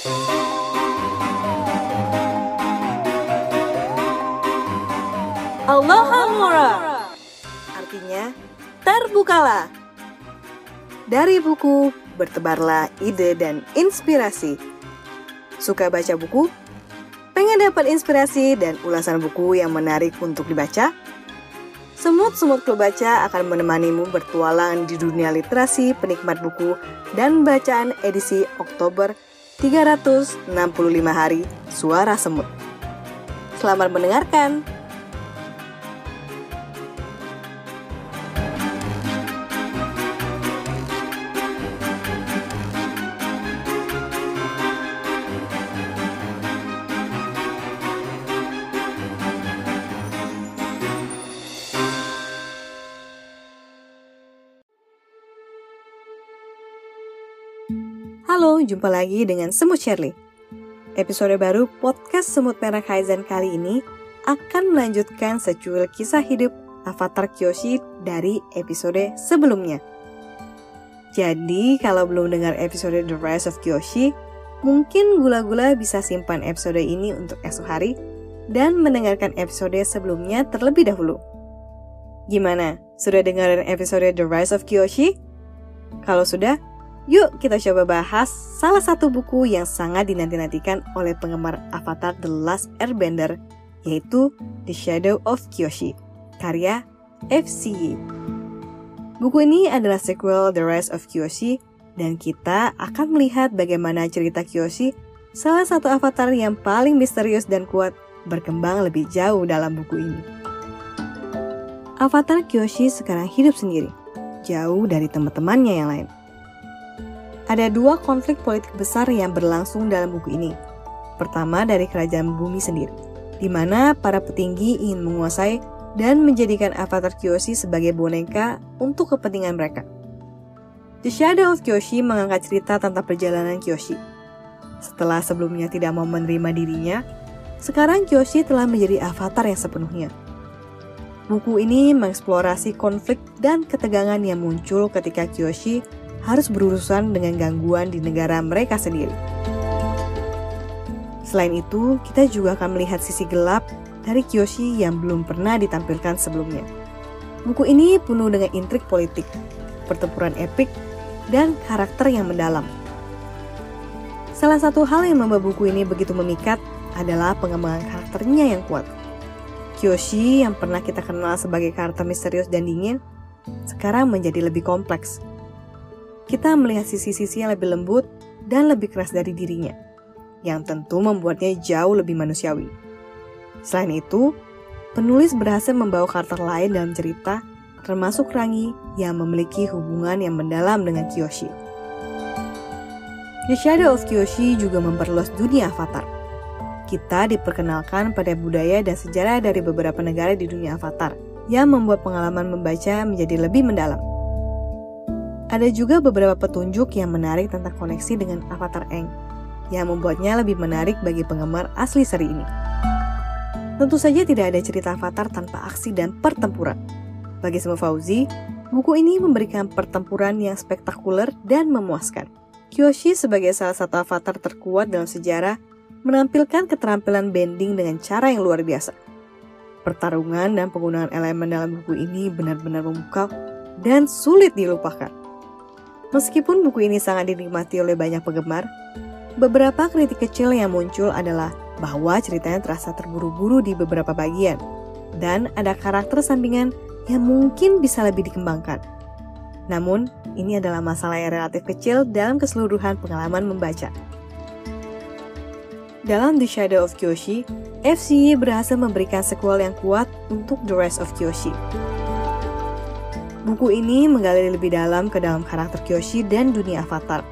Aloha Mora Artinya, terbukalah Dari buku, bertebarlah ide dan inspirasi Suka baca buku? Pengen dapat inspirasi dan ulasan buku yang menarik untuk dibaca? Semut-semut klub baca akan menemanimu bertualang di dunia literasi penikmat buku dan bacaan edisi Oktober 365 hari Suara Semut. Selamat mendengarkan! Halo, jumpa lagi dengan Semut Shirley. Episode baru podcast Semut Merah Kaizen kali ini akan melanjutkan secuil kisah hidup Avatar Kyoshi dari episode sebelumnya. Jadi, kalau belum dengar episode The Rise of Kyoshi, mungkin gula-gula bisa simpan episode ini untuk esok hari dan mendengarkan episode sebelumnya terlebih dahulu. Gimana? Sudah dengerin episode The Rise of Kyoshi? Kalau sudah, Yuk kita coba bahas salah satu buku yang sangat dinanti-nantikan oleh penggemar Avatar The Last Airbender, yaitu The Shadow of Kyoshi, karya FCY. Buku ini adalah sequel The Rise of Kyoshi, dan kita akan melihat bagaimana cerita Kyoshi, salah satu avatar yang paling misterius dan kuat, berkembang lebih jauh dalam buku ini. Avatar Kyoshi sekarang hidup sendiri, jauh dari teman-temannya yang lain. Ada dua konflik politik besar yang berlangsung dalam buku ini. Pertama dari kerajaan bumi sendiri, di mana para petinggi ingin menguasai dan menjadikan avatar Kyoshi sebagai boneka untuk kepentingan mereka. The Shadow of Kyoshi mengangkat cerita tentang perjalanan Kyoshi. Setelah sebelumnya tidak mau menerima dirinya, sekarang Kyoshi telah menjadi avatar yang sepenuhnya. Buku ini mengeksplorasi konflik dan ketegangan yang muncul ketika Kyoshi harus berurusan dengan gangguan di negara mereka sendiri. Selain itu, kita juga akan melihat sisi gelap dari Kyoshi yang belum pernah ditampilkan sebelumnya. Buku ini penuh dengan intrik politik, pertempuran epik, dan karakter yang mendalam. Salah satu hal yang membuat buku ini begitu memikat adalah pengembangan karakternya yang kuat. Kyoshi yang pernah kita kenal sebagai karakter misterius dan dingin, sekarang menjadi lebih kompleks kita melihat sisi-sisi yang lebih lembut dan lebih keras dari dirinya, yang tentu membuatnya jauh lebih manusiawi. Selain itu, penulis berhasil membawa karakter lain dalam cerita, termasuk Rangi yang memiliki hubungan yang mendalam dengan Kyoshi. The Shadow of Kyoshi juga memperluas dunia Avatar. Kita diperkenalkan pada budaya dan sejarah dari beberapa negara di dunia Avatar, yang membuat pengalaman membaca menjadi lebih mendalam. Ada juga beberapa petunjuk yang menarik tentang koneksi dengan Avatar Eng, yang membuatnya lebih menarik bagi penggemar asli seri ini. Tentu saja tidak ada cerita Avatar tanpa aksi dan pertempuran. Bagi semua Fauzi, buku ini memberikan pertempuran yang spektakuler dan memuaskan. Kyoshi sebagai salah satu avatar terkuat dalam sejarah menampilkan keterampilan bending dengan cara yang luar biasa. Pertarungan dan penggunaan elemen dalam buku ini benar-benar memukau dan sulit dilupakan. Meskipun buku ini sangat dinikmati oleh banyak penggemar, beberapa kritik kecil yang muncul adalah bahwa ceritanya terasa terburu-buru di beberapa bagian, dan ada karakter sampingan yang mungkin bisa lebih dikembangkan. Namun, ini adalah masalah yang relatif kecil dalam keseluruhan pengalaman membaca. Dalam The Shadow of Kyoshi, FCY berhasil memberikan sequel yang kuat untuk The Rest of Kyoshi. Buku ini menggali lebih dalam ke dalam karakter Kyoshi dan dunia Avatar,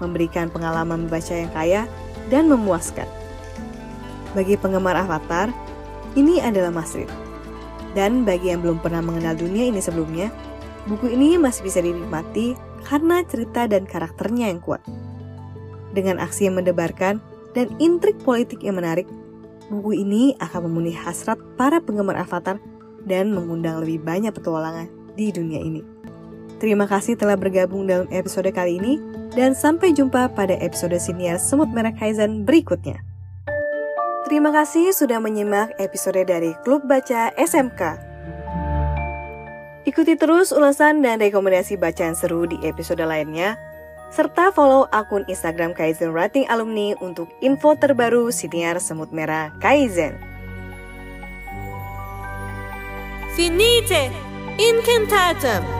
memberikan pengalaman membaca yang kaya dan memuaskan. Bagi penggemar Avatar, ini adalah Masrid. Dan bagi yang belum pernah mengenal dunia ini sebelumnya, buku ini masih bisa dinikmati karena cerita dan karakternya yang kuat. Dengan aksi yang mendebarkan dan intrik politik yang menarik, buku ini akan memenuhi hasrat para penggemar Avatar dan mengundang lebih banyak petualangan di dunia ini. Terima kasih telah bergabung dalam episode kali ini dan sampai jumpa pada episode siniar Semut Merah Kaizen berikutnya. Terima kasih sudah menyimak episode dari Klub Baca SMK. Ikuti terus ulasan dan rekomendasi bacaan seru di episode lainnya, serta follow akun Instagram Kaizen Writing Alumni untuk info terbaru siniar Semut Merah Kaizen. Finite, incantatum.